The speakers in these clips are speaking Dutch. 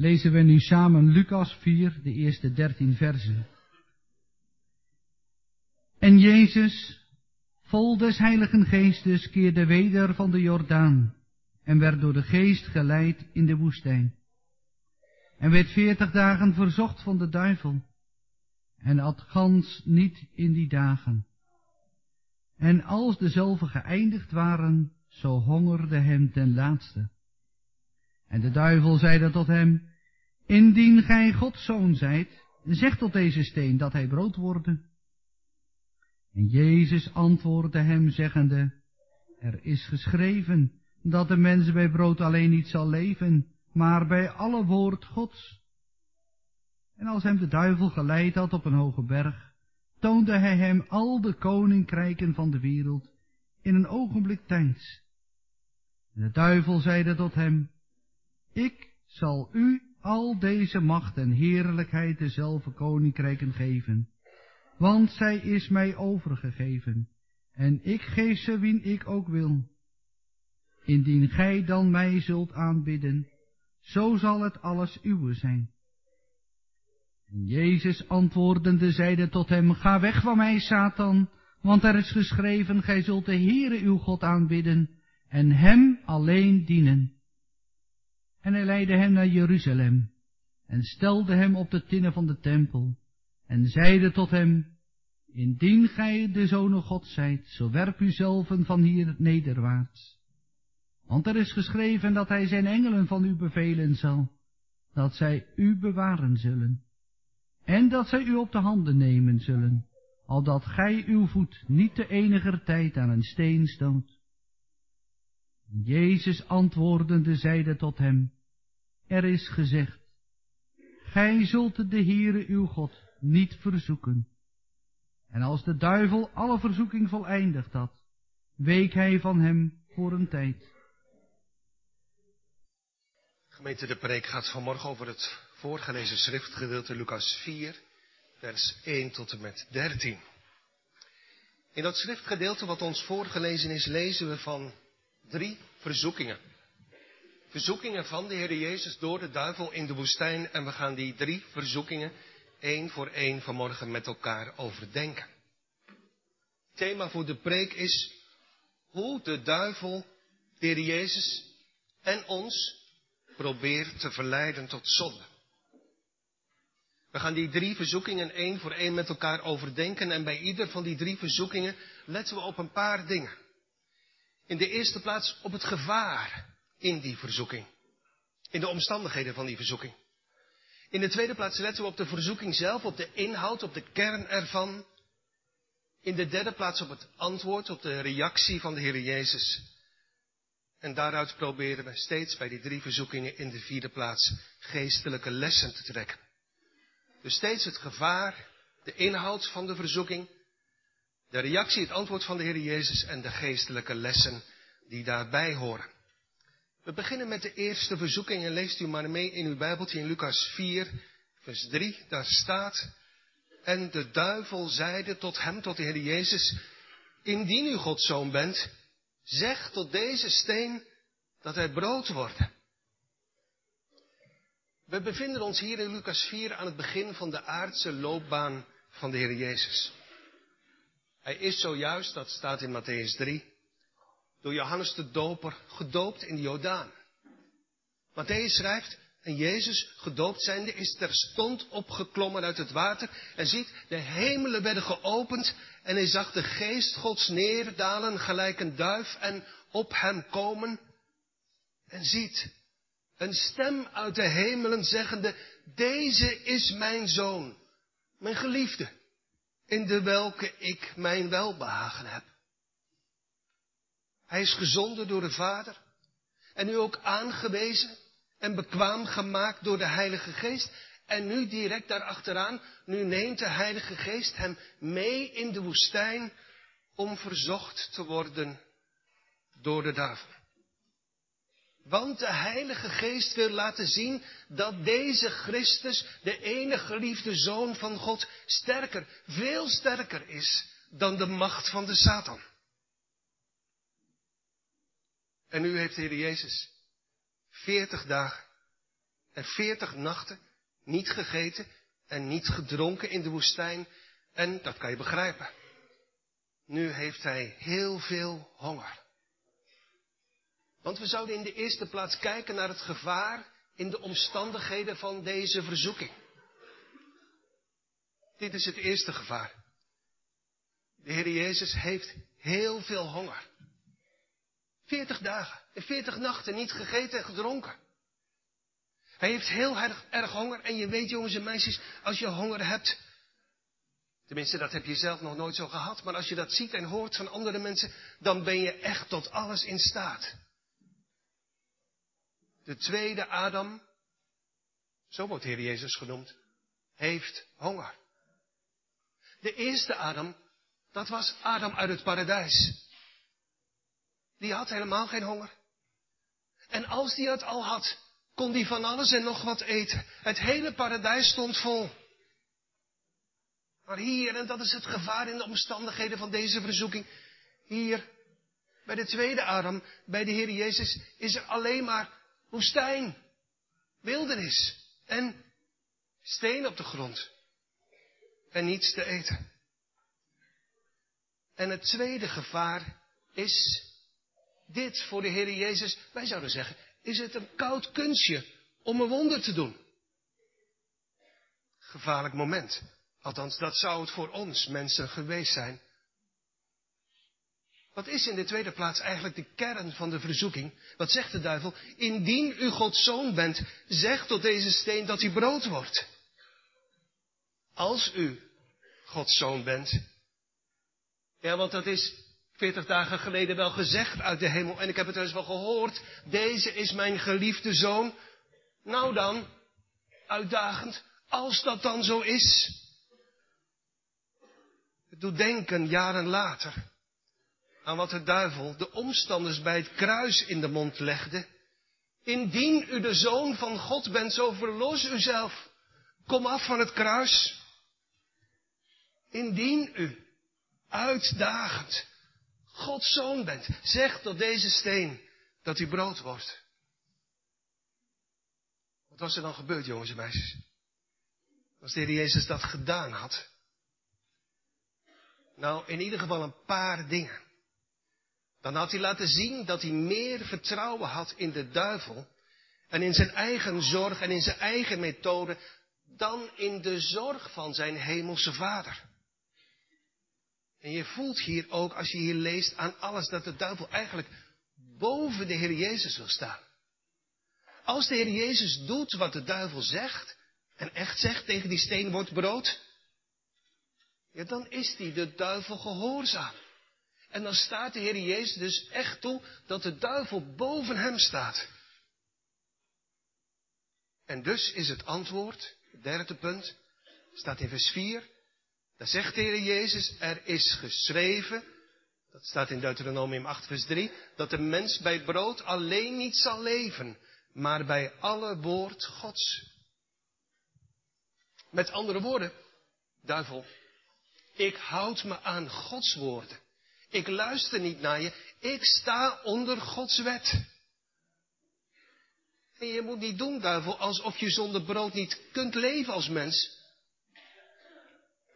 lezen we nu samen Lucas 4, de eerste dertien versen. En Jezus, vol des Heiligen Geestes, keerde weder van de Jordaan en werd door de Geest geleid in de woestijn. En werd veertig dagen verzocht van de duivel en at gans niet in die dagen. En als dezelfde geëindigd waren, zo hongerde hem ten laatste. En de duivel zeide tot hem, Indien gij Gods zoon zijt, zeg tot deze steen dat hij brood worden. En Jezus antwoordde hem, zeggende, Er is geschreven dat de mens bij brood alleen niet zal leven, maar bij alle woord Gods. En als hem de duivel geleid had op een hoge berg, toonde hij hem al de koninkrijken van de wereld in een ogenblik tijds. En de duivel zeide tot hem, Ik zal u al deze macht en heerlijkheid dezelfde koninkrijken geven, want zij is mij overgegeven, en ik geef ze wien ik ook wil. Indien gij dan mij zult aanbidden, zo zal het alles uwe zijn. Jezus antwoordende zeide tot hem, ga weg van mij, Satan, want er is geschreven, gij zult de Heere uw God aanbidden en hem alleen dienen. En hij leidde hem naar Jeruzalem en stelde hem op de tinnen van de tempel en zeide tot hem, Indien gij de zonen God zijt, zo werp u zelven van hier nederwaarts. Want er is geschreven dat hij zijn engelen van u bevelen zal, dat zij u bewaren zullen, en dat zij u op de handen nemen zullen, al dat gij uw voet niet de enige tijd aan een steen stoot. Jezus antwoordende zeide tot hem, er is gezegd, gij zult de Heere uw God niet verzoeken. En als de duivel alle verzoeking voleindigd had, week hij van hem voor een tijd. Gemeente de preek gaat vanmorgen over het voorgelezen schriftgedeelte Lucas 4, vers 1 tot en met 13. In dat schriftgedeelte wat ons voorgelezen is, lezen we van drie verzoekingen. Verzoekingen van de Heer Jezus door de duivel in de woestijn en we gaan die drie verzoekingen één voor één vanmorgen met elkaar overdenken. Thema voor de preek is hoe de duivel de Heer Jezus en ons probeert te verleiden tot zonde. We gaan die drie verzoekingen één voor één met elkaar overdenken en bij ieder van die drie verzoekingen letten we op een paar dingen. In de eerste plaats op het gevaar in die verzoeking. In de omstandigheden van die verzoeking. In de tweede plaats letten we op de verzoeking zelf, op de inhoud, op de kern ervan. In de derde plaats op het antwoord, op de reactie van de Heer Jezus. En daaruit proberen we steeds bij die drie verzoekingen in de vierde plaats geestelijke lessen te trekken. Dus steeds het gevaar, de inhoud van de verzoeking, de reactie, het antwoord van de Heer Jezus en de geestelijke lessen die daarbij horen. We beginnen met de eerste verzoeking en leest u maar mee in uw Bijbeltje in Lucas 4, vers 3. Daar staat, en de duivel zeide tot hem, tot de Heer Jezus, indien u Gods zoon bent, zeg tot deze steen dat hij brood wordt. We bevinden ons hier in Lucas 4 aan het begin van de aardse loopbaan van de Heer Jezus. Hij is zojuist, dat staat in Matthäus 3, door Johannes de Doper gedoopt in de Jordaan. Matthäus schrijft, en Jezus, gedoopt zijnde, is terstond opgeklommen uit het water en ziet, de hemelen werden geopend en hij zag de geest Gods neerdalen gelijk een duif en op hem komen en ziet een stem uit de hemelen zeggende, deze is mijn zoon, mijn geliefde, in de welke ik mijn welbehagen heb. Hij is gezonden door de Vader en nu ook aangewezen en bekwaam gemaakt door de Heilige Geest. En nu direct daarachteraan, nu neemt de Heilige Geest hem mee in de woestijn om verzocht te worden door de duivel. Want de Heilige Geest wil laten zien dat deze Christus, de enige geliefde Zoon van God, sterker, veel sterker is dan de macht van de Satan. En nu heeft de Heer Jezus veertig dagen en veertig nachten niet gegeten en niet gedronken in de woestijn. En dat kan je begrijpen. Nu heeft hij heel veel honger. Want we zouden in de eerste plaats kijken naar het gevaar in de omstandigheden van deze verzoeking. Dit is het eerste gevaar. De Heer Jezus heeft heel veel honger. Veertig dagen en veertig nachten niet gegeten en gedronken. Hij heeft heel erg, erg honger. En je weet, jongens en meisjes, als je honger hebt. Tenminste, dat heb je zelf nog nooit zo gehad. Maar als je dat ziet en hoort van andere mensen, dan ben je echt tot alles in staat. De tweede Adam, zo wordt Heer Jezus genoemd, heeft honger. De eerste Adam, dat was Adam uit het paradijs. Die had helemaal geen honger. En als die het al had, kon die van alles en nog wat eten. Het hele paradijs stond vol. Maar hier, en dat is het gevaar in de omstandigheden van deze verzoeking, hier, bij de tweede Adam, bij de Heer Jezus, is er alleen maar woestijn, wildernis en steen op de grond. En niets te eten. En het tweede gevaar is dit voor de Heer Jezus. Wij zouden zeggen, is het een koud kunstje om een wonder te doen. Gevaarlijk moment. Althans, dat zou het voor ons mensen geweest zijn. Wat is in de tweede plaats eigenlijk de kern van de verzoeking? Wat zegt de duivel? Indien u Gods zoon bent, zeg tot deze steen dat hij brood wordt. Als u Gods zoon bent. Ja, want dat is veertig dagen geleden wel gezegd uit de hemel. En ik heb het dus wel gehoord. Deze is mijn geliefde zoon. Nou dan, uitdagend, als dat dan zo is. Het doet denken, jaren later, aan wat de duivel de omstanders bij het kruis in de mond legde. Indien u de zoon van God bent, zo verlos uzelf. Kom af van het kruis. Indien u uitdagend Gods zoon bent, zeg tot deze steen dat hij brood wordt. Wat was er dan gebeurd, jongens en meisjes? Als de Heer Jezus dat gedaan had. Nou, in ieder geval een paar dingen. Dan had hij laten zien dat hij meer vertrouwen had in de duivel en in zijn eigen zorg en in zijn eigen methode dan in de zorg van zijn hemelse vader. En je voelt hier ook, als je hier leest, aan alles dat de duivel eigenlijk boven de Heer Jezus wil staan. Als de Heer Jezus doet wat de duivel zegt, en echt zegt tegen die steen wordt brood, ja, dan is die de duivel gehoorzaam. En dan staat de Heer Jezus dus echt toe dat de duivel boven hem staat. En dus is het antwoord, het derde punt, staat in vers 4, daar zegt de Heer Jezus, er is geschreven, dat staat in Deuteronomium 8 vers 3, dat de mens bij brood alleen niet zal leven, maar bij alle woord Gods. Met andere woorden, duivel, ik houd me aan Gods woorden. Ik luister niet naar je, ik sta onder Gods wet. En je moet niet doen, duivel, alsof je zonder brood niet kunt leven als mens.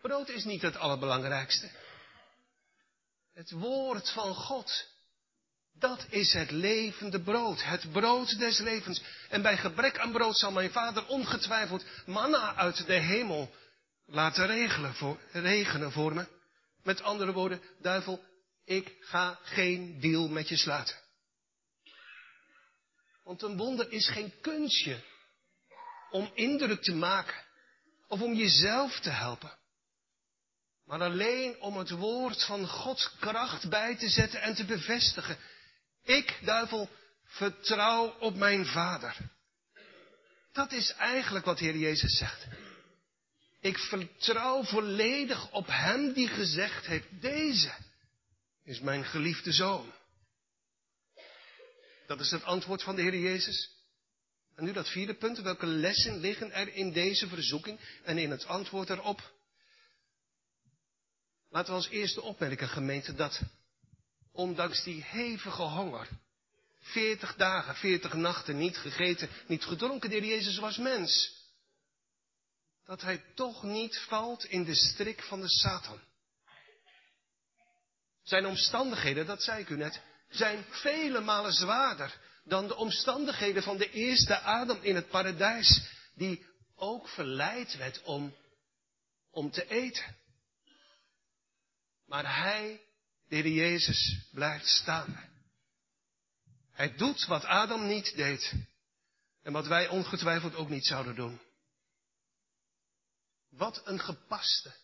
Brood is niet het allerbelangrijkste. Het woord van God. Dat is het levende brood, het brood des levens. En bij gebrek aan brood zal mijn vader ongetwijfeld manna uit de hemel laten regelen voor, regenen voor me. Met andere woorden, duivel, ik ga geen deal met je sluiten. Want een wonder is geen kunstje om indruk te maken of om jezelf te helpen maar alleen om het woord van Gods kracht bij te zetten en te bevestigen. Ik, duivel, vertrouw op mijn Vader. Dat is eigenlijk wat Heer Jezus zegt. Ik vertrouw volledig op Hem die gezegd heeft, deze is mijn geliefde zoon. Dat is het antwoord van de Heer Jezus. En nu dat vierde punt, welke lessen liggen er in deze verzoeking en in het antwoord erop? Laten we als eerste opmerken, gemeente, dat ondanks die hevige honger Veertig dagen, veertig nachten niet gegeten, niet gedronken. De Heer Jezus was mens. Dat hij toch niet valt in de strik van de Satan. Zijn omstandigheden, dat zei ik u net, zijn vele malen zwaarder dan de omstandigheden van de eerste Adam in het paradijs, die ook verleid werd om, om te eten. Maar hij, de Heer Jezus, blijft staan. Hij doet wat Adam niet deed en wat wij ongetwijfeld ook niet zouden doen. Wat een gepaste,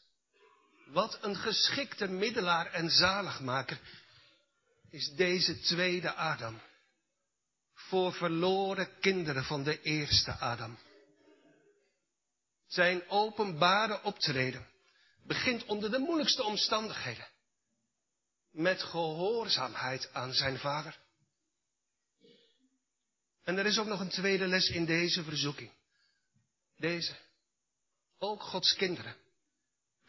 wat een geschikte middelaar en zaligmaker is deze tweede Adam. Voor verloren kinderen van de eerste Adam. Zijn openbare optreden begint onder de moeilijkste omstandigheden. Met gehoorzaamheid aan zijn vader. En er is ook nog een tweede les in deze verzoeking. Deze. Ook Gods kinderen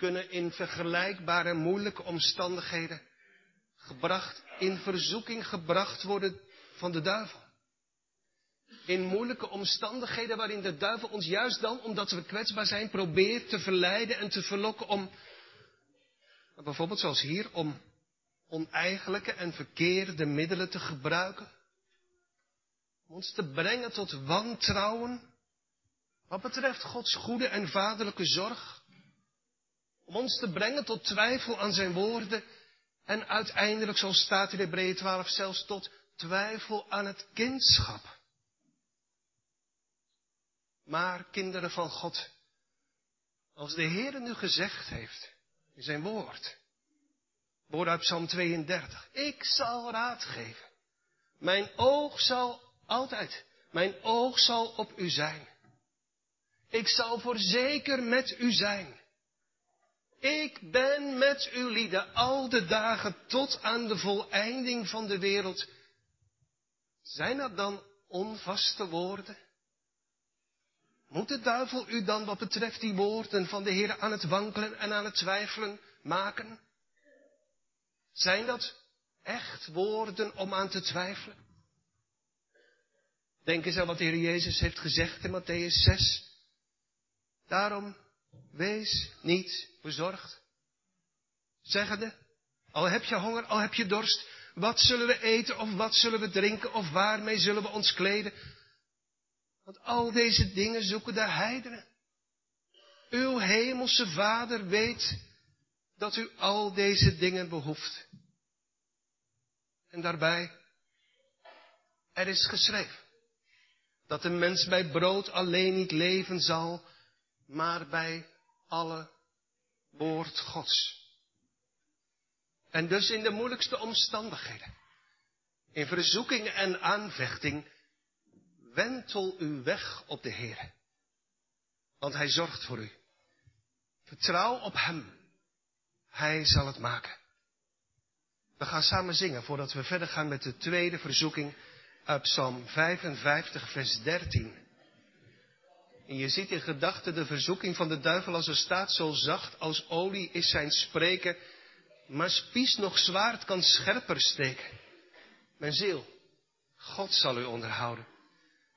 kunnen in vergelijkbare moeilijke omstandigheden gebracht, in verzoeking gebracht worden van de duivel. In moeilijke omstandigheden waarin de duivel ons juist dan, omdat we kwetsbaar zijn, probeert te verleiden en te verlokken om, bijvoorbeeld zoals hier, om oneigenlijke en verkeerde middelen te gebruiken. Om ons te brengen tot wantrouwen wat betreft Gods goede en vaderlijke zorg. Om ons te brengen tot twijfel aan zijn woorden en uiteindelijk, zoals staat in Hebreeën 12, zelfs tot twijfel aan het kindschap. Maar kinderen van God, als de Heer nu gezegd heeft in zijn woord, woord uit Psalm 32, ik zal raad geven. Mijn oog zal altijd, mijn oog zal op u zijn. Ik zal voorzeker met u zijn. Ik ben met u lieden al de dagen tot aan de voleinding van de wereld. Zijn dat dan onvaste woorden? Moet de duivel u dan wat betreft die woorden van de Heer aan het wankelen en aan het twijfelen maken? Zijn dat echt woorden om aan te twijfelen? Denk eens aan wat de Heer Jezus heeft gezegd in Matthäus 6. Daarom wees niet bezorgd. Zeggende, al heb je honger, al heb je dorst, wat zullen we eten of wat zullen we drinken of waarmee zullen we ons kleden? Want al deze dingen zoeken de heidenen. Uw hemelse Vader weet dat u al deze dingen behoeft. En daarbij, er is geschreven dat de mens bij brood alleen niet leven zal, maar bij alle woord Gods. En dus in de moeilijkste omstandigheden, in verzoeking en aanvechting, wentel uw weg op de Heer. Want Hij zorgt voor u. Vertrouw op Hem. Hij zal het maken. We gaan samen zingen voordat we verder gaan met de tweede verzoeking uit Psalm 55, vers 13. En je ziet in gedachten de verzoeking van de duivel als er staat, zo zacht als olie is zijn spreken, maar spies nog zwaard kan scherper steken. Mijn ziel, God zal u onderhouden.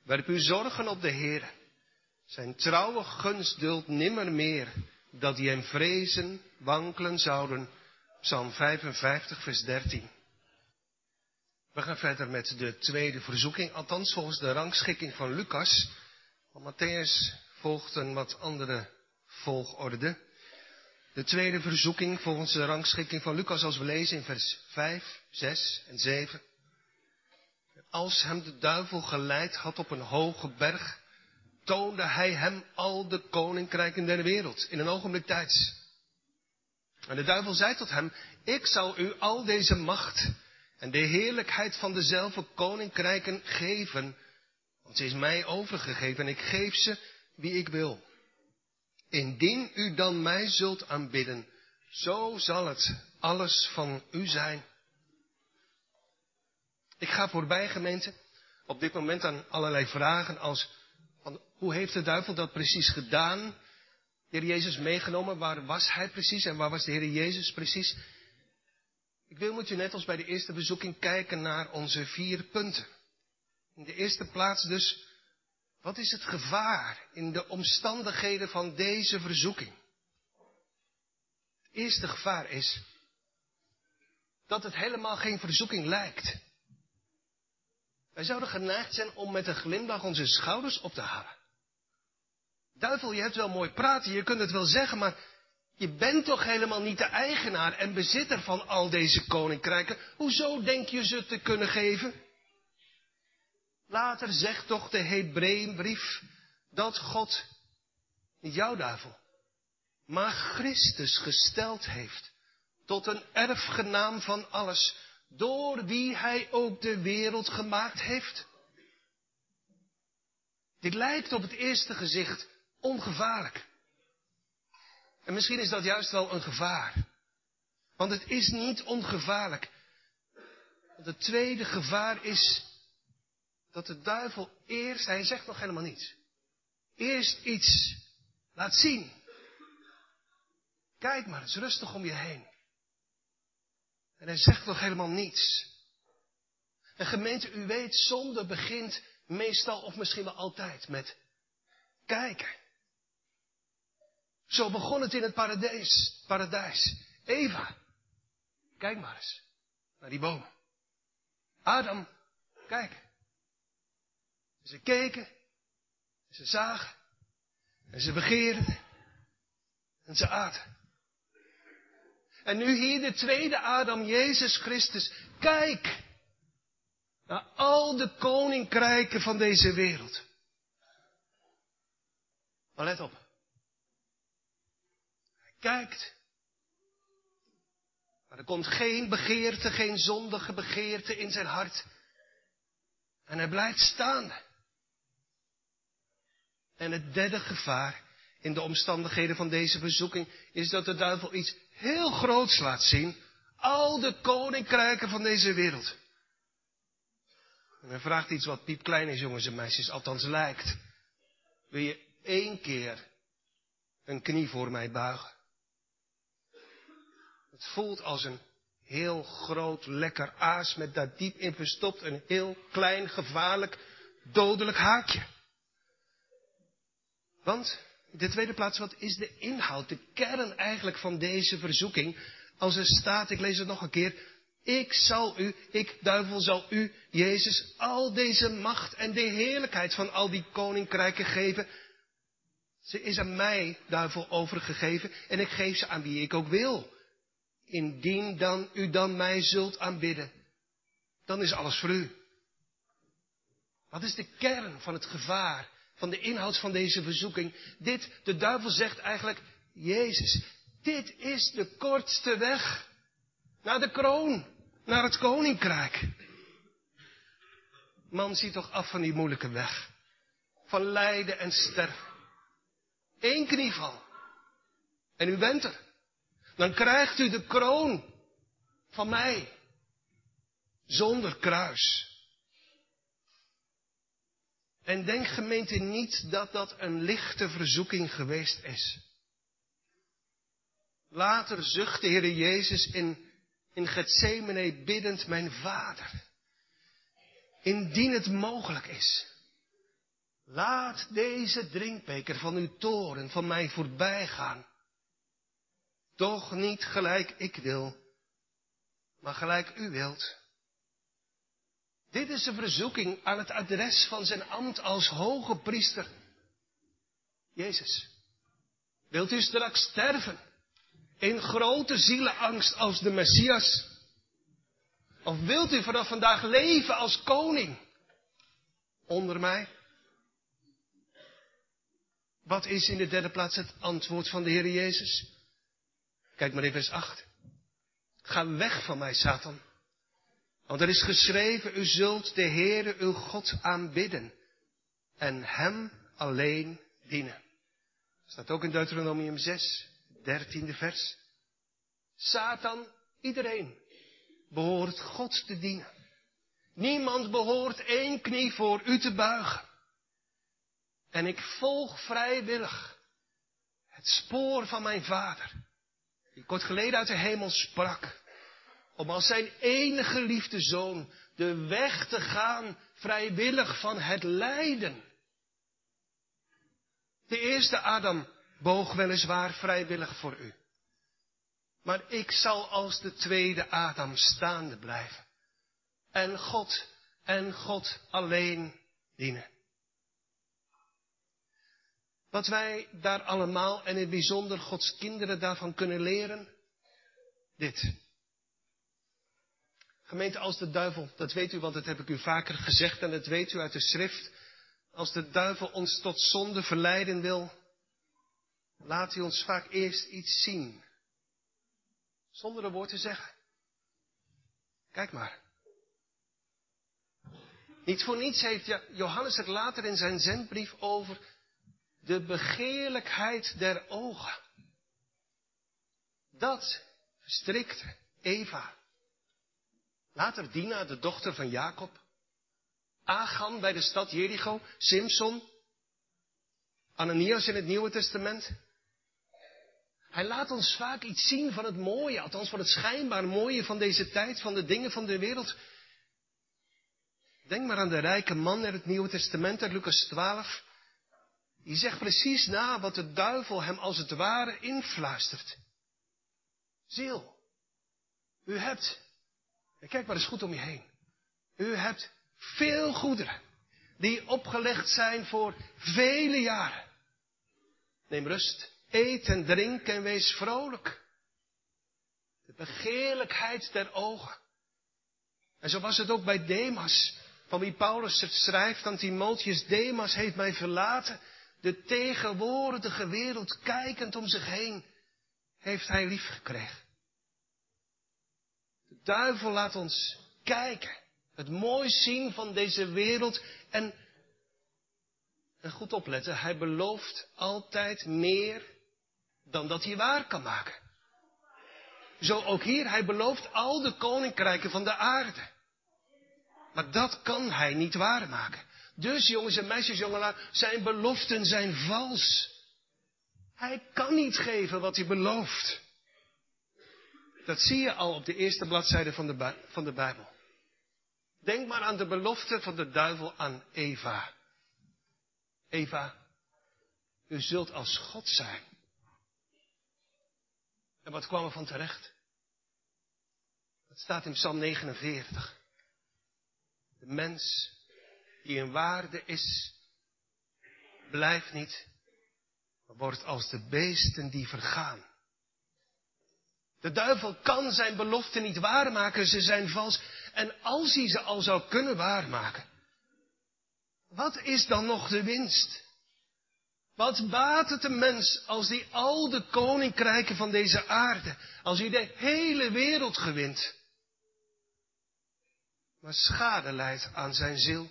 Werp uw zorgen op de Heer. Zijn trouwe gunst duldt nimmer meer dat die hem vrezen, wankelen zouden. Psalm 55, vers 13. We gaan verder met de tweede verzoeking, althans volgens de rangschikking van Lucas. Want Matthäus volgt een wat andere volgorde. De tweede verzoeking volgens de rangschikking van Lucas, als we lezen in vers 5, 6 en 7. Als hem de duivel geleid had op een hoge berg, toonde hij hem al de koninkrijken der wereld in een ogenblik tijds. En de duivel zei tot hem, ik zal u al deze macht en de heerlijkheid van dezelfde koninkrijken geven, want ze is mij overgegeven en ik geef ze wie ik wil. Indien u dan mij zult aanbidden, zo zal het alles van u zijn. Ik ga voorbij, gemeente, op dit moment aan allerlei vragen als, hoe heeft de duivel dat precies gedaan? De Heer Jezus meegenomen, waar was hij precies en waar was de Heer Jezus precies? Ik wil met je net als bij de eerste bezoeking kijken naar onze vier punten. In de eerste plaats dus, wat is het gevaar in de omstandigheden van deze verzoeking? Het eerste gevaar is dat het helemaal geen verzoeking lijkt. Wij zouden geneigd zijn om met een glimlach onze schouders op te halen. Duivel, je hebt wel mooi praten, je kunt het wel zeggen, maar je bent toch helemaal niet de eigenaar en bezitter van al deze koninkrijken? Hoezo denk je ze te kunnen geven? Later zegt toch de Hebreeënbrief dat God, niet jouw duivel, maar Christus gesteld heeft tot een erfgenaam van alles, door wie hij ook de wereld gemaakt heeft. Dit lijkt op het eerste gezicht ongevaarlijk. En misschien is dat juist wel een gevaar. Want het is niet ongevaarlijk. Want het tweede gevaar is dat de duivel eerst, hij zegt nog helemaal niets, eerst iets laat zien. Kijk maar eens rustig om je heen. En hij zegt nog helemaal niets. En gemeente, u weet, zonde begint meestal of misschien wel altijd met kijken. Zo begon het in het paradijs. paradijs. Eva, kijk maar eens naar die boom. Adam, kijk. Ze keken, ze zagen, en ze begeerden, en ze aten. En nu hier de tweede Adam, Jezus Christus. Kijk naar al de koninkrijken van deze wereld. Maar let op. Hij kijkt. Maar er komt geen begeerte, geen zondige begeerte in zijn hart. En hij blijft staan. En het derde gevaar in de omstandigheden van deze verzoeking is dat de duivel iets heel groots laat zien. Al de koninkrijken van deze wereld. En hij vraagt iets wat piepklein is, jongens en meisjes, althans lijkt. Wil je één keer een knie voor mij buigen? Het voelt als een heel groot, lekker aas met daar diep in verstopt een heel klein, gevaarlijk, dodelijk haakje. Want, de tweede plaats, wat is de inhoud, de kern eigenlijk van deze verzoeking? Als er staat, ik lees het nog een keer, ik zal u, ik duivel zal u, Jezus, al deze macht en de heerlijkheid van al die koninkrijken geven. Ze is aan mij, duivel, overgegeven en ik geef ze aan wie ik ook wil. Indien dan u dan mij zult aanbidden, dan is alles voor u. Wat is de kern van het gevaar van de inhoud van deze verzoeking. Dit, de duivel zegt eigenlijk, Jezus, dit is de kortste weg naar de kroon, naar het koninkrijk. Man, ziet toch af van die moeilijke weg. Van lijden en sterven. Eén knieval. En u bent er. Dan krijgt u de kroon van mij. Zonder kruis. En denk gemeente niet dat dat een lichte verzoeking geweest is. Later zucht de Heer Jezus in, in Gethsemane biddend mijn Vader. Indien het mogelijk is. Laat deze drinkbeker van uw toren van mij voorbij gaan. Toch niet gelijk ik wil, maar gelijk u wilt. Dit is een verzoeking aan het adres van zijn ambt als hoge priester. Jezus, wilt u straks sterven in grote zielenangst als de Messias? Of wilt u vanaf vandaag leven als koning onder mij? Wat is in de derde plaats het antwoord van de Heer Jezus? Kijk maar in vers 8. Ga weg van mij, Satan. Want er is geschreven, u zult de Heere uw God aanbidden en Hem alleen dienen. Staat ook in Deuteronomium 6, dertiende vers. Satan, iedereen, behoort God te dienen. Niemand behoort één knie voor u te buigen. En ik volg vrijwillig het spoor van mijn vader, die kort geleden uit de hemel sprak om als zijn enige liefde zoon de weg te gaan vrijwillig van het lijden. De eerste Adam boog weliswaar vrijwillig voor u. Maar ik zal als de tweede Adam staande blijven. En God en God alleen dienen. Wat wij daar allemaal en in het bijzonder Gods kinderen daarvan kunnen leren? Dit. Gemeente, als de duivel, dat weet u, want dat heb ik u vaker gezegd en dat weet u uit de schrift. Als de duivel ons tot zonde verleiden wil, laat hij ons vaak eerst iets zien. Zonder een woord te zeggen. Kijk maar. Niet voor niets heeft Johannes het later in zijn zendbrief over de begeerlijkheid der ogen. Dat verstrikte Eva. Later Dina, de dochter van Jacob. Agan bij de stad Jericho. Simson. Ananias in het Nieuwe Testament. Hij laat ons vaak iets zien van het mooie, althans van het schijnbaar mooie van deze tijd, van de dingen van de wereld. Denk maar aan de rijke man in het Nieuwe Testament, uit Lucas 12. Die zegt precies na wat de duivel hem als het ware influistert. Ziel, u hebt, en kijk maar eens goed om je heen. U hebt veel goederen die opgelegd zijn voor vele jaren. Neem rust, eet en drink en wees vrolijk. De begeerlijkheid der ogen. En zo was het ook bij Demas, van wie Paulus het schrijft aan Timotheus. Demas heeft mij verlaten de tegenwoordige wereld kijkend om zich heen, heeft hij lief gekregen. Duivel laat ons kijken, het mooi zien van deze wereld en, en goed opletten, hij belooft altijd meer dan dat hij waar kan maken. Zo ook hier, hij belooft al de koninkrijken van de aarde. Maar dat kan hij niet waarmaken. Dus jongens en meisjes, jongelui, zijn beloften zijn vals. Hij kan niet geven wat hij belooft. Dat zie je al op de eerste bladzijde van de, van de Bijbel. Denk maar aan de belofte van de duivel aan Eva. Eva, u zult als God zijn. En wat kwam er van terecht? Dat staat in Psalm 49. De mens die in waarde is, blijft niet, maar wordt als de beesten die vergaan. De duivel kan zijn beloften niet waarmaken, ze zijn vals. En als hij ze al zou kunnen waarmaken, wat is dan nog de winst? Wat baat het de mens als hij al de koninkrijken van deze aarde, als hij de hele wereld gewint, maar schade leidt aan zijn ziel?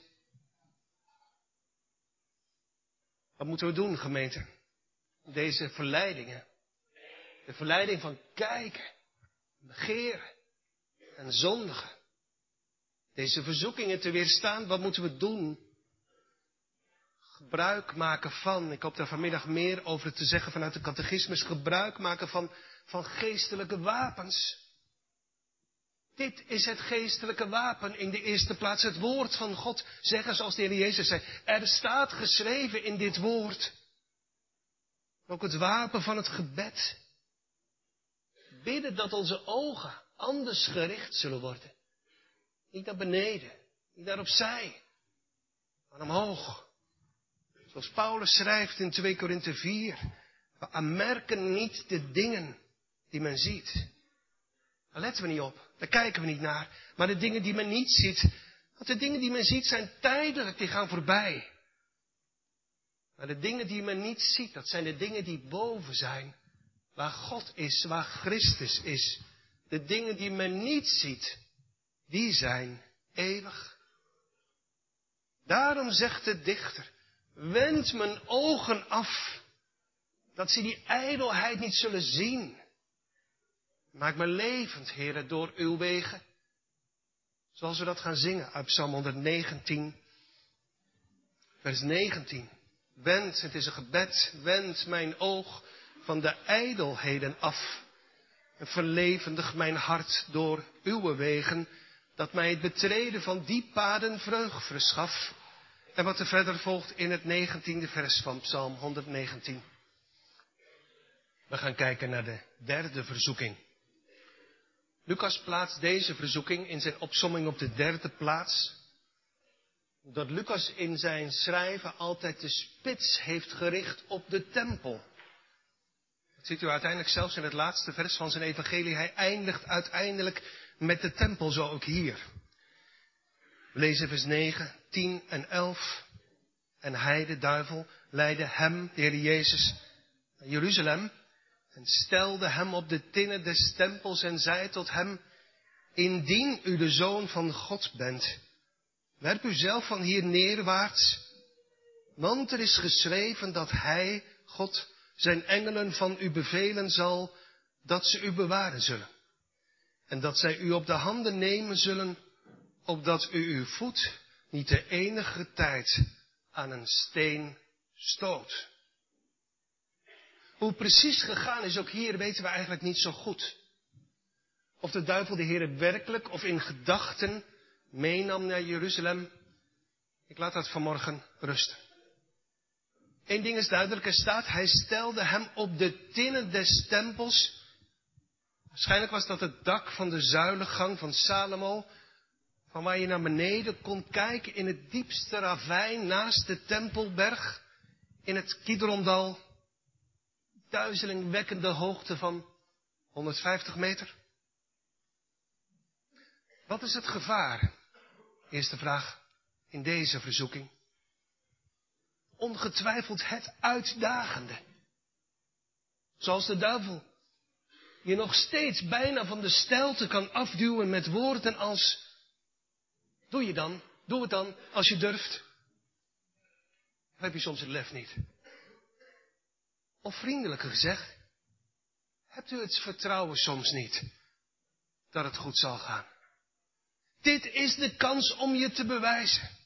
Wat moeten we doen, gemeente? Deze verleidingen. De verleiding van kijken, begeren en zondigen. Deze verzoekingen te weerstaan, wat moeten we doen? Gebruik maken van, ik hoop daar vanmiddag meer over te zeggen vanuit de catechismus, gebruik maken van, van geestelijke wapens. Dit is het geestelijke wapen. In de eerste plaats het woord van God. Zeggen zoals de Heer Jezus zei. Er staat geschreven in dit woord. Ook het wapen van het gebed. Bidden dat onze ogen anders gericht zullen worden. Niet naar beneden. Niet naar opzij. Maar omhoog. Zoals Paulus schrijft in 2 Korinthe 4. We aanmerken niet de dingen die men ziet. Daar letten we niet op. Daar kijken we niet naar. Maar de dingen die men niet ziet, want de dingen die men ziet zijn tijdelijk, die gaan voorbij. Maar de dingen die men niet ziet, dat zijn de dingen die boven zijn. Waar God is, waar Christus is. De dingen die men niet ziet, die zijn eeuwig. Daarom zegt de dichter, wend mijn ogen af, dat ze die ijdelheid niet zullen zien. Maak me levend, heren, door uw wegen. Zoals we dat gaan zingen uit Psalm 119, vers 19. Wend, het is een gebed, wend mijn oog van de ijdelheden af. En verlevendig mijn hart door uw wegen, dat mij het betreden van die paden vreugd verschaf. En wat er verder volgt in het negentiende vers van Psalm 119. We gaan kijken naar de derde verzoeking. Lucas plaatst deze verzoeking in zijn opsomming op de derde plaats. Dat Lucas in zijn schrijven altijd de spits heeft gericht op de tempel. Ziet u uiteindelijk zelfs in het laatste vers van zijn evangelie. Hij eindigt uiteindelijk met de tempel, zo ook hier. We lezen vers 9, 10 en 11. En hij, de duivel, leidde hem, de Heer Jezus, naar Jeruzalem en stelde hem op de tinnen des tempels en zei tot hem, indien u de zoon van God bent, werp u zelf van hier neerwaarts, want er is geschreven dat hij, God, zijn engelen van u bevelen zal, dat ze u bewaren zullen. En dat zij u op de handen nemen zullen, opdat u uw voet niet de enige tijd aan een steen stoot. Hoe precies gegaan is ook hier weten we eigenlijk niet zo goed. Of de duivel de Heer werkelijk of in gedachten meenam naar Jeruzalem. Ik laat dat vanmorgen rusten. Eén ding is duidelijk, er staat, hij stelde hem op de tinnen des tempels. Waarschijnlijk was dat het dak van de zuilengang van Salomo, van waar je naar beneden kon kijken in het diepste ravijn naast de Tempelberg, in het Kidrondal, duizelingwekkende hoogte van 150 meter. Wat is het gevaar? Eerste vraag in deze verzoeking. Ongetwijfeld het uitdagende. Zoals de duivel je nog steeds bijna van de stelte kan afduwen met woorden als, doe je dan, doe het dan, als je durft. Heb je soms het lef niet? Of vriendelijker gezegd, hebt u het vertrouwen soms niet dat het goed zal gaan? Dit is de kans om je te bewijzen.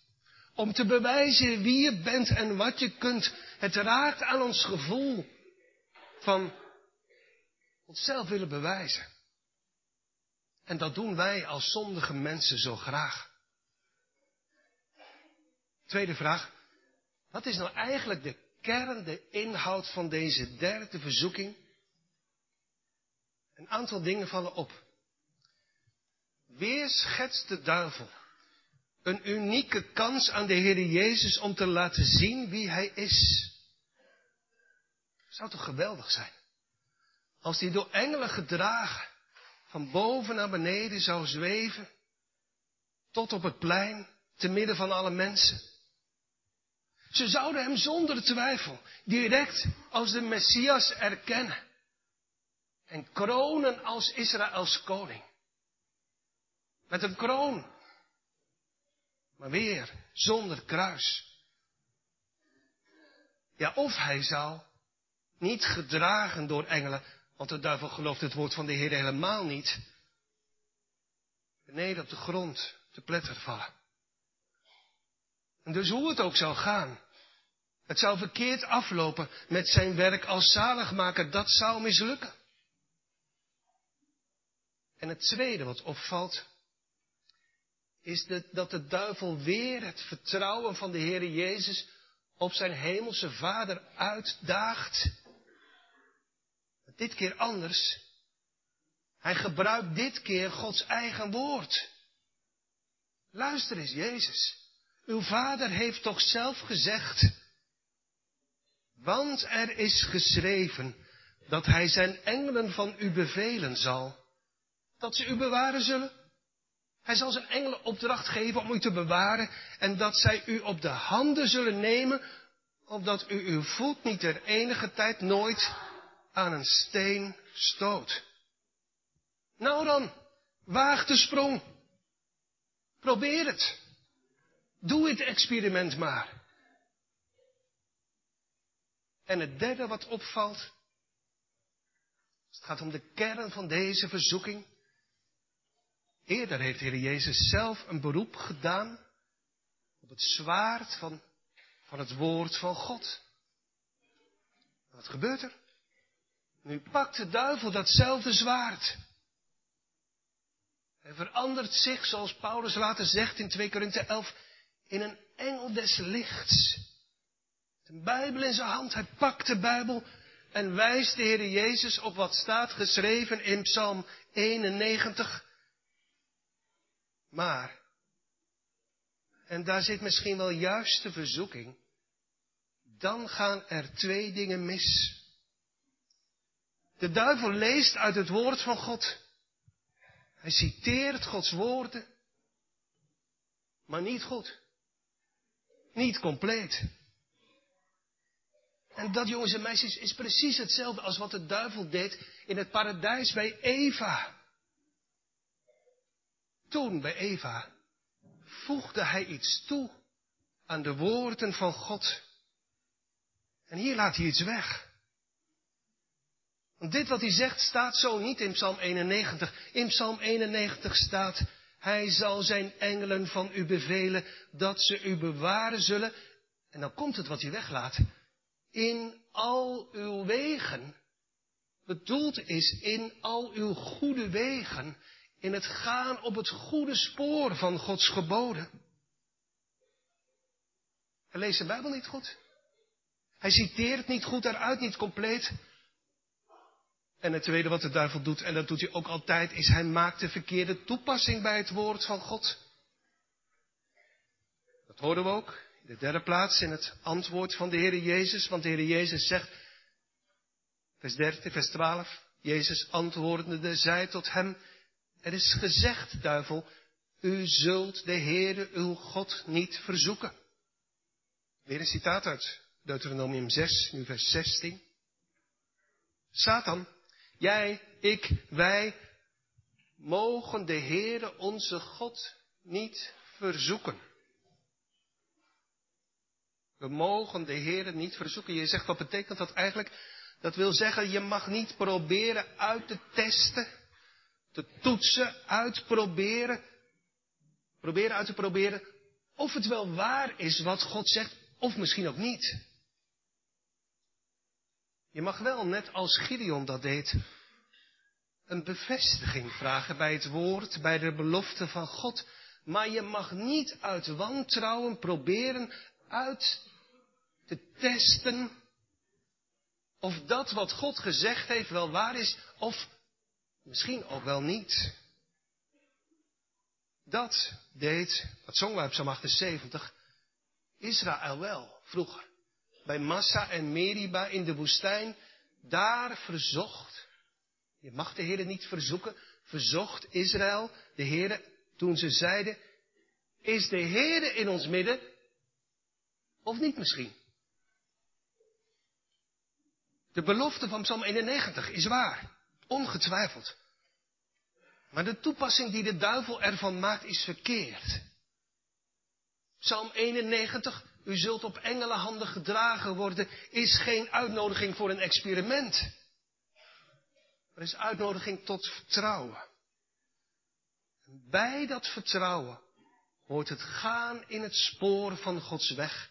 Om te bewijzen wie je bent en wat je kunt. Het raakt aan ons gevoel van onszelf willen bewijzen. En dat doen wij als zondige mensen zo graag. Tweede vraag. Wat is nou eigenlijk de kern, de inhoud van deze derde verzoeking? Een aantal dingen vallen op. Weer schetst de duivel een unieke kans aan de Heer Jezus om te laten zien wie Hij is. Zou toch geweldig zijn? Als hij door engelen gedragen van boven naar beneden zou zweven, tot op het plein, te midden van alle mensen. Ze zouden hem zonder twijfel direct als de Messias erkennen en kronen als Israëls koning. Met een kroon, maar weer zonder kruis. Ja, of hij zou, niet gedragen door engelen, want de duivel gelooft het woord van de Heer helemaal niet, beneden op de grond te pletter vallen. En dus hoe het ook zou gaan, het zou verkeerd aflopen met zijn werk als zaligmaker, dat zou mislukken. En het tweede wat opvalt, is dat de duivel weer het vertrouwen van de Heer Jezus op zijn hemelse Vader uitdaagt. Dit keer anders. Hij gebruikt dit keer Gods eigen woord. Luister eens, Jezus. Uw Vader heeft toch zelf gezegd, want er is geschreven dat Hij zijn engelen van u bevelen zal, dat ze u bewaren zullen. Hij zal zijn engelen opdracht geven om u te bewaren en dat zij u op de handen zullen nemen, opdat u uw voet niet ter enige tijd nooit aan een steen stoot. Nou dan, waag de sprong. Probeer het. Doe het experiment maar. En het derde wat opvalt, het gaat om de kern van deze verzoeking. Eerder heeft de Heer Jezus zelf een beroep gedaan op het zwaard van, van het woord van God. Wat gebeurt er? Nu pakt de duivel datzelfde zwaard. Hij verandert zich, zoals Paulus later zegt in 2 Korinthe 11, in een engel des lichts. De Bijbel in zijn hand, hij pakt de Bijbel en wijst de Heer Jezus op wat staat geschreven in Psalm 91. Maar, en daar zit misschien wel juist de verzoeking, dan gaan er twee dingen mis. De duivel leest uit het woord van God. Hij citeert Gods woorden, maar niet goed. Niet compleet. En dat, jongens en meisjes, is precies hetzelfde als wat de duivel deed in het paradijs bij Eva. Toen bij Eva voegde hij iets toe aan de woorden van God. En hier laat hij iets weg. Want dit wat hij zegt staat zo niet in Psalm 91. In Psalm 91 staat, hij zal zijn engelen van u bevelen dat ze u bewaren zullen. En dan komt het wat hij weglaat. In al uw wegen. Bedoeld is in al uw goede wegen. In het gaan op het goede spoor van Gods geboden. Hij leest de Bijbel niet goed. Hij citeert niet goed daaruit, niet compleet. En het tweede wat de duivel doet, en dat doet hij ook altijd, is hij maakt de verkeerde toepassing bij het woord van God. Dat horen we ook in de derde plaats in het antwoord van de Heer Jezus, want de Heer Jezus zegt, vers 13, vers 12, Jezus antwoordende zei tot hem, er is gezegd, duivel, u zult de Heere uw God niet verzoeken. Weer een citaat uit Deuteronomium 6, nu vers 16. Satan, jij, ik, wij, mogen de Heere onze God niet verzoeken. We mogen de Heere niet verzoeken. Je zegt, wat betekent dat eigenlijk? Dat wil zeggen, je mag niet proberen uit te testen, te toetsen, uitproberen, proberen uit te proberen of het wel waar is wat God zegt, of misschien ook niet. Je mag wel, net als Gideon dat deed, een bevestiging vragen bij het woord, bij de belofte van God. Maar je mag niet uit wantrouwen proberen uit te testen of dat wat God gezegd heeft wel waar is, of misschien ook wel niet. Dat deed, dat zongen we op Psalm 78, Israël wel vroeger bij Massa en Meriba in de woestijn, daar verzocht, je mag de Heer niet verzoeken, verzocht Israël de Heer toen ze zeiden, is de Heer in ons midden of niet misschien? De belofte van Psalm 91 is waar, ongetwijfeld. Maar de toepassing die de duivel ervan maakt is verkeerd. Psalm 91 u zult op engelenhanden gedragen worden, is geen uitnodiging voor een experiment. Er is uitnodiging tot vertrouwen. bij dat vertrouwen hoort het gaan in het spoor van Gods weg.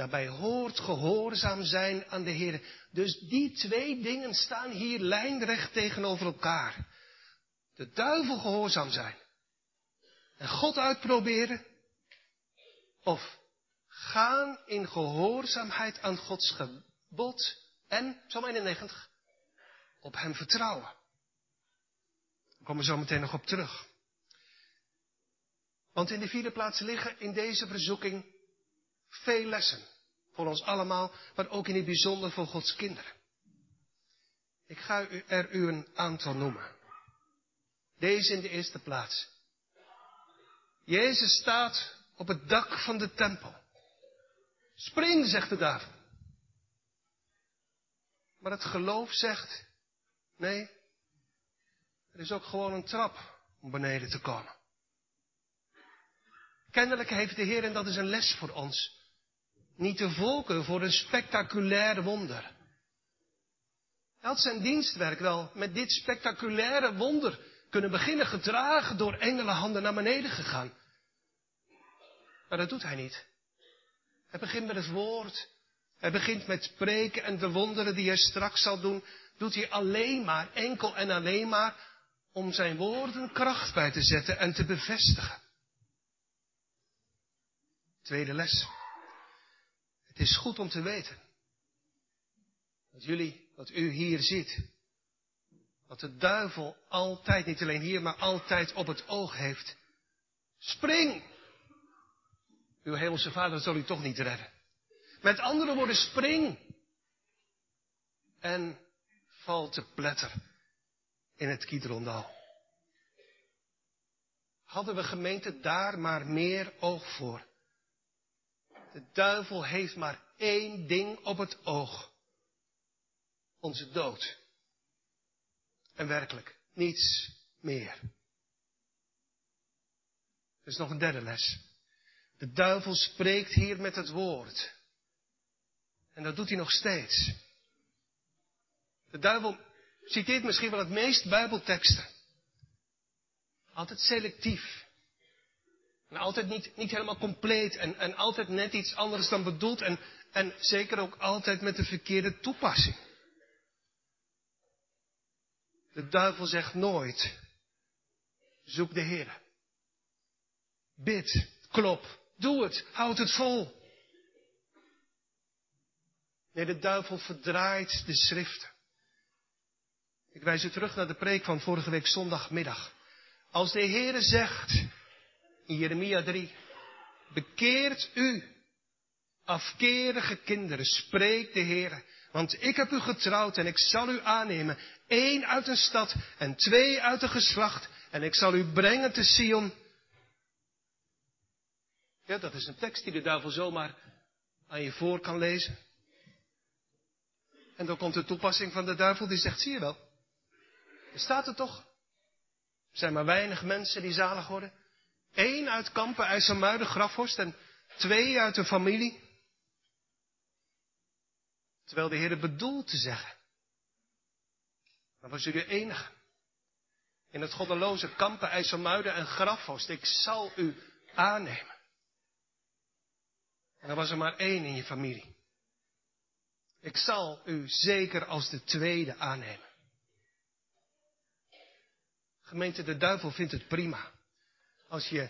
Daarbij hoort gehoorzaam zijn aan de Heer. Dus die twee dingen staan hier lijnrecht tegenover elkaar. De duivel gehoorzaam zijn. En God uitproberen. Of gaan in gehoorzaamheid aan Gods gebod en, Psalm 91, op Hem vertrouwen. Daar komen we zo meteen nog op terug. Want in de vierde plaats liggen in deze verzoeking veel lessen. Voor ons allemaal, maar ook in het bijzonder voor Gods kinderen. Ik ga er u een aantal noemen. Deze in de eerste plaats. Jezus staat op het dak van de tempel. Spring, zegt de duivel. Maar het geloof zegt, nee, er is ook gewoon een trap om beneden te komen. Kennelijk heeft de Heer, en dat is een les voor ons, niet de volken voor een spectaculair wonder. Hij had zijn dienstwerk wel met dit spectaculaire wonder kunnen beginnen, gedragen door engelenhanden naar beneden gegaan. Maar dat doet hij niet. Hij begint met het woord. Hij begint met spreken en de wonderen die hij straks zal doen, doet hij alleen maar, enkel en alleen maar, om zijn woorden kracht bij te zetten en te bevestigen. Tweede les. Het is goed om te weten dat jullie, dat u hier ziet, dat de duivel altijd, niet alleen hier, maar altijd op het oog heeft. Spring! Uw hemelse vader zal u toch niet redden. Met andere woorden, spring! En val te pletter in het Kidrondal. Hadden we gemeente daar maar meer oog voor. De duivel heeft maar één ding op het oog. Onze dood. En werkelijk, niets meer. Er is nog een derde les. De duivel spreekt hier met het woord. En dat doet hij nog steeds. De duivel citeert misschien wel het meest Bijbelteksten. Altijd selectief. En altijd niet, niet helemaal compleet. En, en altijd net iets anders dan bedoeld. En, en zeker ook altijd met de verkeerde toepassing. De duivel zegt nooit, zoek de Heer. Bid, klop, doe het, houd het vol. Nee, de duivel verdraait de schriften. Ik wijs u terug naar de preek van vorige week zondagmiddag. Als de Heere zegt in Jeremia 3, bekeert u, afkerige kinderen, spreekt de Heere, want ik heb u getrouwd en ik zal u aannemen, één uit een stad en twee uit een geslacht, en ik zal u brengen te Sion. Ja, dat is een tekst die de duivel zomaar aan je voor kan lezen. En dan komt de toepassing van de duivel die zegt, zie je wel, er staat er toch. Er zijn maar weinig mensen die zalig worden. Eén uit Kampen, IJsselmuiden, Grafhorst en twee uit een familie. Terwijl de Heer bedoelt te zeggen. Maar was u de enige. In het goddeloze Kampen, IJsselmuiden en Grafhorst. Ik zal u aannemen. En er was er maar één in je familie. Ik zal u zeker als de tweede aannemen. Gemeente, de duivel vindt het prima. Als je,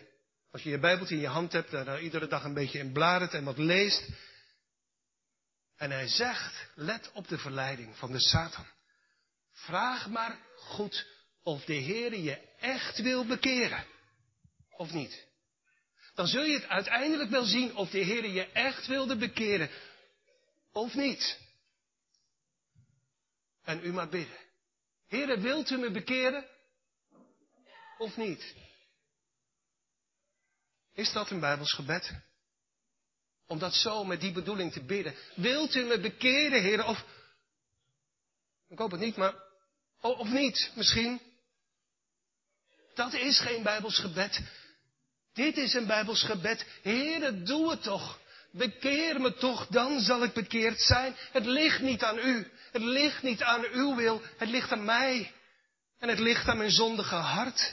als je je Bijbeltje in je hand hebt, daar iedere dag een beetje in bladert en wat leest. En hij zegt, let op de verleiding van de Satan. Vraag maar goed of de Heer je echt wil bekeren. Of niet. Dan zul je het uiteindelijk wel zien of de Heer je echt wilde bekeren. Of niet. En u maar bidden. Heere, wilt u me bekeren? Of niet? Is dat een Bijbels gebed? Om dat zo met die bedoeling te bidden. Wilt u me bekeren, Heer? Of, ik hoop het niet, maar, of niet, misschien. Dat is geen Bijbels gebed. Dit is een Bijbels gebed. Heere, doe het toch. Bekeer me toch, dan zal ik bekeerd zijn. Het ligt niet aan u. Het ligt niet aan uw wil. Het ligt aan mij. En het ligt aan mijn zondige hart.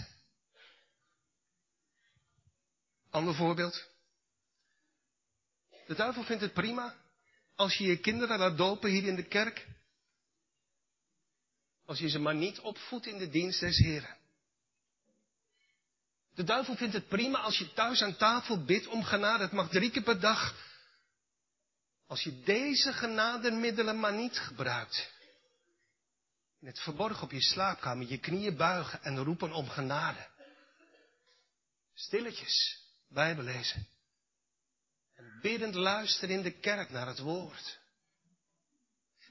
Ander voorbeeld. De duivel vindt het prima als je je kinderen laat dopen hier in de kerk. Als je ze maar niet opvoedt in de dienst des Heren. De duivel vindt het prima als je thuis aan tafel bidt om genade. Het mag drie keer per dag. Als je deze genademiddelen maar niet gebruikt. In het verborgen op je slaapkamer je knieën buigen en roepen om genade. Stilletjes. Bijbel lezen. En biddend luisteren in de kerk naar het woord.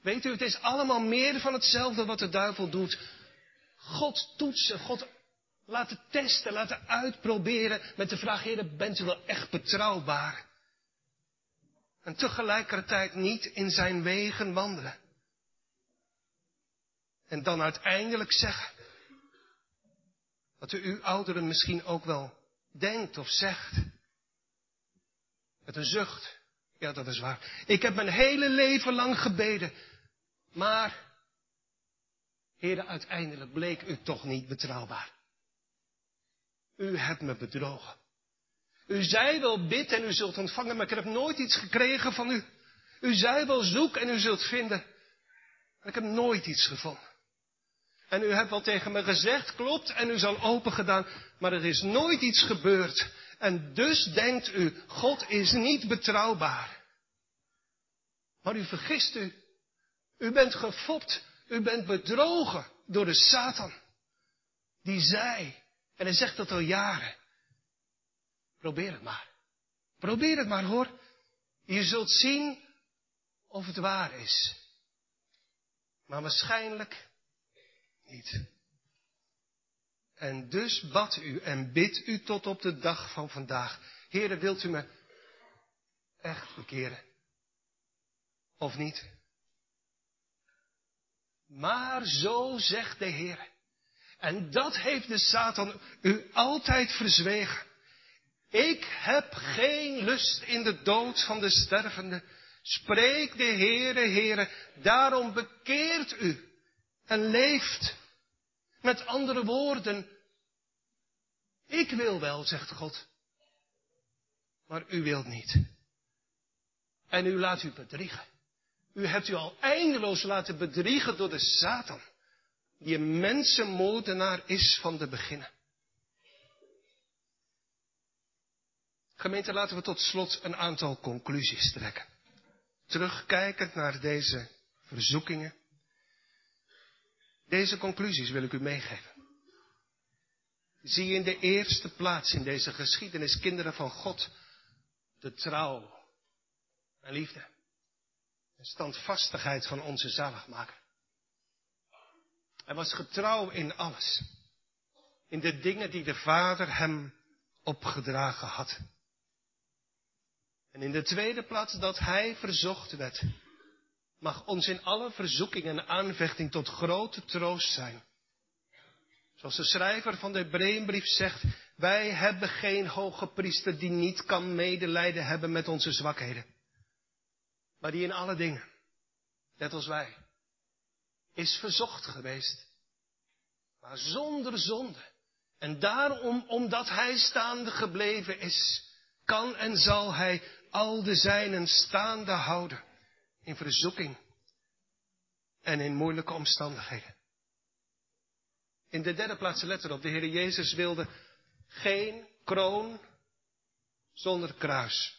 Weet u, het is allemaal meer van hetzelfde wat de duivel doet. God toetsen, God laten testen, laten uitproberen met de vraag, Heer, bent u wel echt betrouwbaar? En tegelijkertijd niet in zijn wegen wandelen. En dan uiteindelijk zeggen, wat u uw ouderen misschien ook wel denkt of zegt. Met een zucht. Ja, dat is waar. Ik heb mijn hele leven lang gebeden. Maar, heren, uiteindelijk bleek u toch niet betrouwbaar. U hebt me bedrogen. U zei wel bid en u zult ontvangen, maar ik heb nooit iets gekregen van u. U zei wel zoek en u zult vinden. Maar ik heb nooit iets gevonden. En u hebt wel tegen me gezegd, klopt, en u zal open gedaan, maar er is nooit iets gebeurd. En dus denkt u, God is niet betrouwbaar. Maar u vergist u. U bent gefopt, u bent bedrogen door de Satan. Die zei, en hij zegt dat al jaren. Probeer het maar. Probeer het maar hoor. Je zult zien of het waar is. Maar waarschijnlijk niet. En dus bad u en bidt u tot op de dag van vandaag. Heren, wilt u me echt bekeren? Of niet? Maar zo zegt de Heer. En dat heeft de Satan u altijd verzwegen. Ik heb geen lust in de dood van de stervende. Spreek de Heere, Heere, daarom bekeert u en leeft. Met andere woorden, ik wil wel, zegt God, maar u wilt niet. En u laat u bedriegen. U hebt u al eindeloos laten bedriegen door de Satan, die een mensenmoordenaar is van de beginnen. Gemeente, laten we tot slot een aantal conclusies trekken. Terugkijkend naar deze verzoekingen. Deze conclusies wil ik u meegeven. Zie in de eerste plaats in deze geschiedenis, kinderen van God, de trouw en liefde. En standvastigheid van onze zaligmaker. Hij was getrouw in alles. In de dingen die de Vader hem opgedragen had. En in de tweede plaats dat hij verzocht werd, mag ons in alle verzoeking en aanvechting tot grote troost zijn. Zoals de schrijver van de Hebreeënbrief zegt, wij hebben geen hoge priester die niet kan medelijden hebben met onze zwakheden. Maar die in alle dingen, net als wij, is verzocht geweest. Maar zonder zonde. En daarom, omdat hij staande gebleven is, kan en zal hij al de zijnen staande houden in verzoeking en in moeilijke omstandigheden. In de derde plaats let erop, de Heer Jezus wilde geen kroon zonder kruis.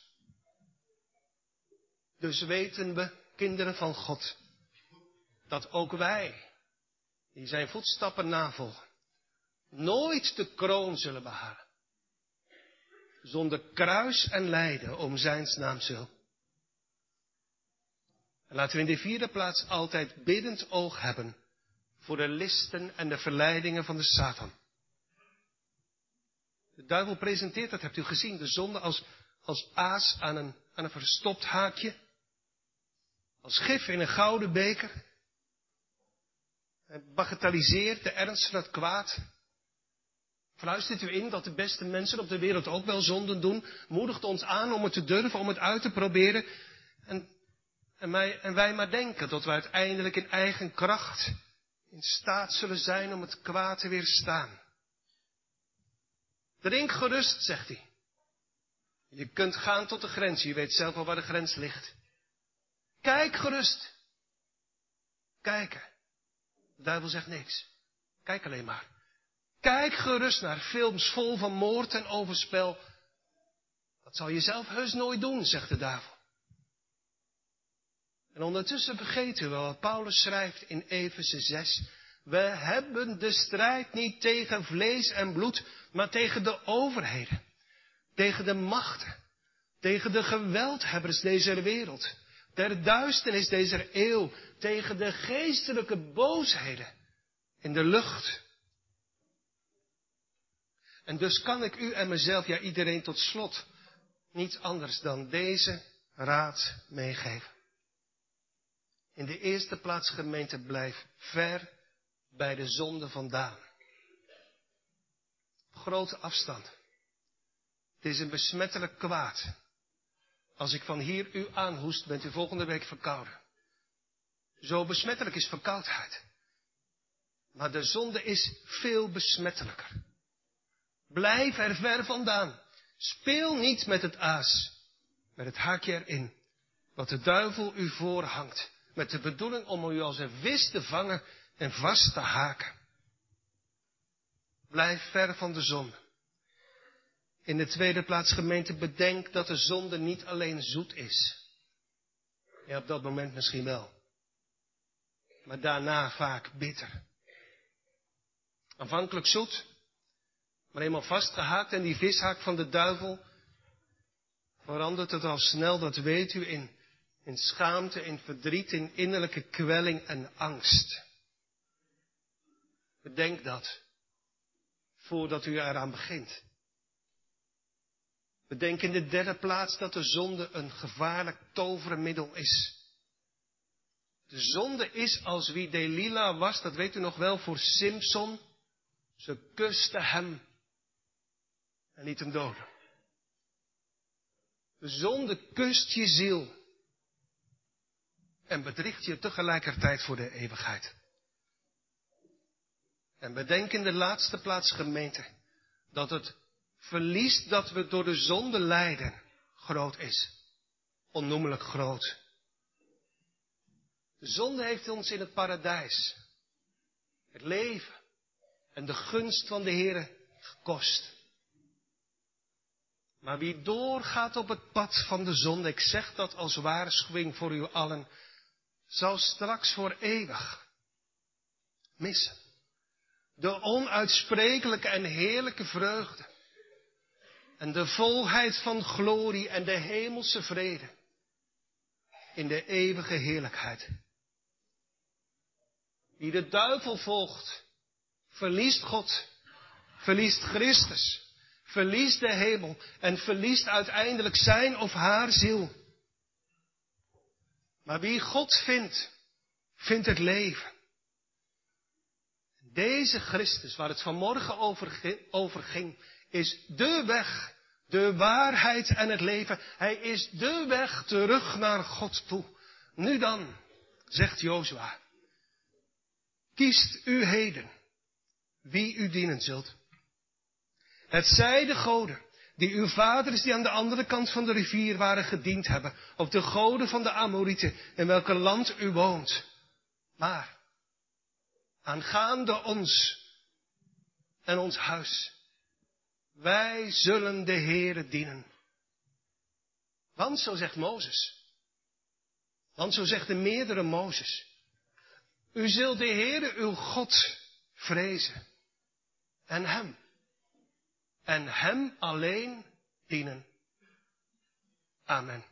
Dus weten we, kinderen van God, dat ook wij, die zijn voetstappen navolgen, nooit de kroon zullen behalen zonder kruis en lijden om zijns naam wil. En laten we in de vierde plaats altijd biddend oog hebben voor de listen en de verleidingen van de Satan. De duivel presenteert, dat hebt u gezien, de zonde als, als aas aan een, aan een verstopt haakje. Als gif in een gouden beker. Hij bagatelliseert de ernst van het kwaad. Fluistert u in dat de beste mensen op de wereld ook wel zonden doen? Moedigt ons aan om het te durven, om het uit te proberen. En, en, wij, en wij maar denken dat we uiteindelijk in eigen kracht in staat zullen zijn om het kwaad te weerstaan. Drink gerust, zegt hij. Je kunt gaan tot de grens, je weet zelf al waar de grens ligt. Kijk gerust. Kijken. De duivel zegt niks. Kijk alleen maar. Kijk gerust naar films vol van moord en overspel. Dat zal je zelf heus nooit doen, zegt de duivel. En ondertussen vergeten we wat Paulus schrijft in Efeze 6. We hebben de strijd niet tegen vlees en bloed, maar tegen de overheden, tegen de machten, tegen de geweldhebbers deze wereld, der duisternis deze eeuw, tegen de geestelijke boosheden in de lucht. En dus kan ik u en mezelf, ja iedereen tot slot, niets anders dan deze raad meegeven. In de eerste plaats gemeente blijf ver bij de zonde vandaan. Grote afstand. Het is een besmettelijk kwaad. Als ik van hier u aanhoest, bent u volgende week verkouden. Zo besmettelijk is verkoudheid. Maar de zonde is veel besmettelijker. Blijf er ver vandaan. Speel niet met het aas, met het haakje erin, wat de duivel u voorhangt, met de bedoeling om u als een vis te vangen en vast te haken. Blijf ver van de zonde. In de tweede plaats, gemeente, bedenk dat de zonde niet alleen zoet is. Ja, op dat moment misschien wel. Maar daarna vaak bitter. Aanvankelijk zoet, maar eenmaal vastgehaakt en die vishaak van de duivel verandert het al snel, dat weet u, in, in schaamte, in verdriet, in innerlijke kwelling en angst. Bedenk dat voordat u eraan begint. Bedenk in de derde plaats dat de zonde een gevaarlijk tovermiddel is. De zonde is als wie Delila was, dat weet u nog wel, voor Simpson. Ze kuste hem en liet hem doden. De zonde kust je ziel en bedriegt je tegelijkertijd voor de eeuwigheid. En bedenk in de laatste plaats gemeente dat het verlies dat we door de zonde lijden groot is. Onnoemelijk groot. De zonde heeft ons in het paradijs, het leven en de gunst van de Heer gekost. Maar wie doorgaat op het pad van de zonde, ik zeg dat als waarschuwing voor u allen, zal straks voor eeuwig missen. De onuitsprekelijke en heerlijke vreugde. En de volheid van glorie en de hemelse vrede. In de eeuwige heerlijkheid. Wie de duivel volgt, verliest God, verliest Christus, verliest de hemel en verliest uiteindelijk zijn of haar ziel. Maar wie God vindt, vindt het leven. Deze Christus, waar het vanmorgen over ging, is de weg, de waarheid en het leven. Hij is de weg terug naar God toe. Nu dan, zegt Jozua, kiest u heden wie u dienen zult. Het zij de goden die uw vaders die aan de andere kant van de rivier waren gediend hebben, of de goden van de Amorieten in welke land u woont. Maar aangaande ons en ons huis. Wij zullen de Heere dienen. Want zo zegt Mozes. Want zo zegt de meerdere Mozes. U zult de Heere uw God vrezen. En hem. En hem alleen dienen. Amen.